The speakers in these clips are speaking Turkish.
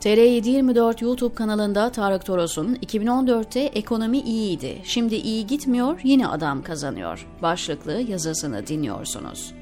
TR724 YouTube kanalında Tarık Toros'un 2014'te ekonomi iyiydi, şimdi iyi gitmiyor, yine adam kazanıyor başlıklı yazısını dinliyorsunuz.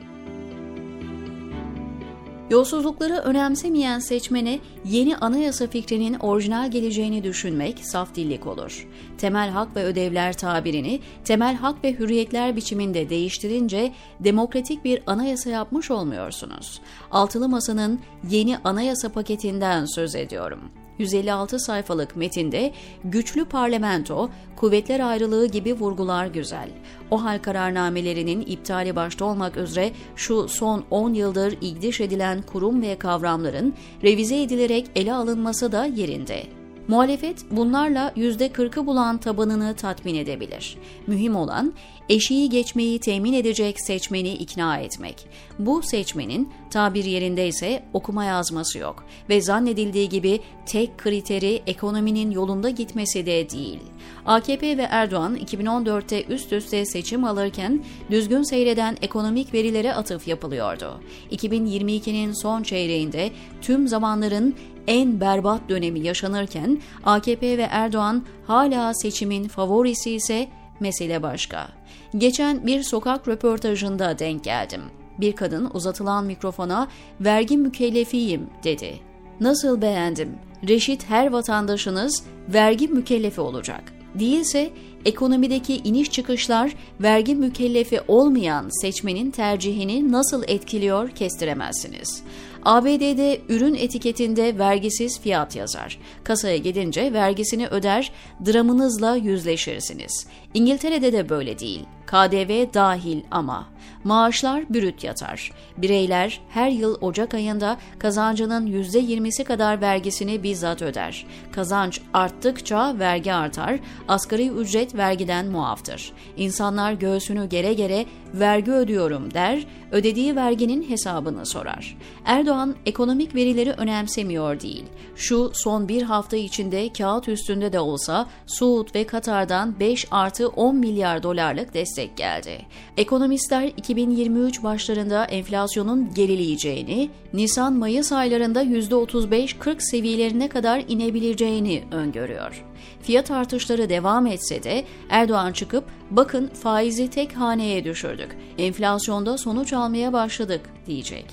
Yolsuzlukları önemsemeyen seçmene yeni anayasa fikrinin orijinal geleceğini düşünmek saf dillik olur. Temel hak ve ödevler tabirini temel hak ve hürriyetler biçiminde değiştirince demokratik bir anayasa yapmış olmuyorsunuz. Altılı Masa'nın yeni anayasa paketinden söz ediyorum. 156 sayfalık metinde güçlü parlamento, kuvvetler ayrılığı gibi vurgular güzel. O hal kararnamelerinin iptali başta olmak üzere şu son 10 yıldır igdiş edilen kurum ve kavramların revize edilerek ele alınması da yerinde. Muhalefet bunlarla %40'ı bulan tabanını tatmin edebilir. Mühim olan eşiği geçmeyi temin edecek seçmeni ikna etmek. Bu seçmenin tabir yerinde ise okuma yazması yok ve zannedildiği gibi tek kriteri ekonominin yolunda gitmesi de değil. AKP ve Erdoğan 2014'te üst üste seçim alırken düzgün seyreden ekonomik verilere atıf yapılıyordu. 2022'nin son çeyreğinde tüm zamanların en berbat dönemi yaşanırken AKP ve Erdoğan hala seçimin favorisi ise mesele başka. Geçen bir sokak röportajında denk geldim. Bir kadın uzatılan mikrofona vergi mükellefiyim dedi. Nasıl beğendim? Reşit her vatandaşınız vergi mükellefi olacak. Değilse ekonomideki iniş çıkışlar vergi mükellefi olmayan seçmenin tercihini nasıl etkiliyor kestiremezsiniz. ABD'de ürün etiketinde vergisiz fiyat yazar. Kasaya gidince vergisini öder, dramınızla yüzleşirsiniz. İngiltere'de de böyle değil. KDV dahil ama. Maaşlar bürüt yatar. Bireyler her yıl Ocak ayında kazancının %20'si kadar vergisini bizzat öder. Kazanç arttıkça vergi artar, asgari ücret vergiden muaftır. İnsanlar göğsünü gere gere vergi ödüyorum der, ödediği verginin hesabını sorar. Erdoğan ekonomik verileri önemsemiyor değil. Şu son bir hafta içinde kağıt üstünde de olsa Suud ve Katar'dan 5 artı 10 milyar dolarlık destek geldi. Ekonomistler 2023 başlarında enflasyonun gerileyeceğini, Nisan-Mayıs aylarında %35-40 seviyelerine kadar inebileceğini öngörüyor. Fiyat artışları devam etse de Erdoğan çıkıp bakın faizi tek haneye düşürdük, enflasyonda sonuç almaya başladık diyecek.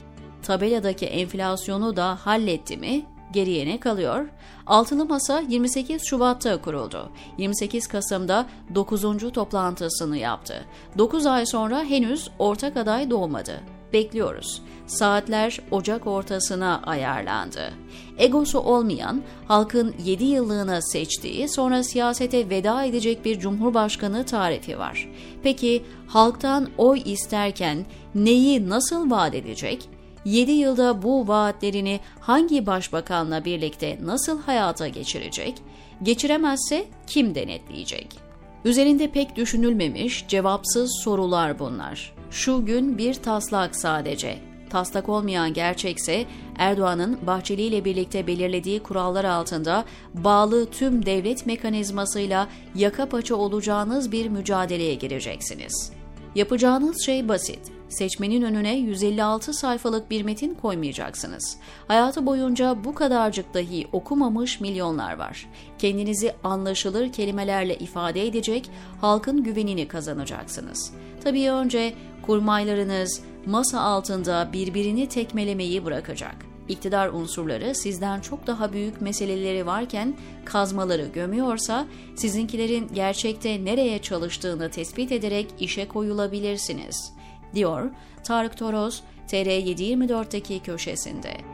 Tabeladaki enflasyonu da halletti mi? Geriye ne kalıyor? Altılı Masa 28 Şubat'ta kuruldu. 28 Kasım'da 9. toplantısını yaptı. 9 ay sonra henüz ortak aday doğmadı. Bekliyoruz. Saatler Ocak ortasına ayarlandı. Egosu olmayan, halkın 7 yıllığına seçtiği, sonra siyasete veda edecek bir cumhurbaşkanı tarifi var. Peki halktan oy isterken neyi nasıl vaat edecek? 7 yılda bu vaatlerini hangi başbakanla birlikte nasıl hayata geçirecek? Geçiremezse kim denetleyecek? Üzerinde pek düşünülmemiş, cevapsız sorular bunlar. Şu gün bir taslak sadece. Taslak olmayan gerçekse Erdoğan'ın Bahçeli ile birlikte belirlediği kurallar altında bağlı tüm devlet mekanizmasıyla yaka paça olacağınız bir mücadeleye gireceksiniz. Yapacağınız şey basit seçmenin önüne 156 sayfalık bir metin koymayacaksınız. Hayatı boyunca bu kadarcık dahi okumamış milyonlar var. Kendinizi anlaşılır kelimelerle ifade edecek, halkın güvenini kazanacaksınız. Tabii önce kurmaylarınız masa altında birbirini tekmelemeyi bırakacak. İktidar unsurları sizden çok daha büyük meseleleri varken kazmaları gömüyorsa sizinkilerin gerçekte nereye çalıştığını tespit ederek işe koyulabilirsiniz diyor Tarık Toros TR724'deki köşesinde.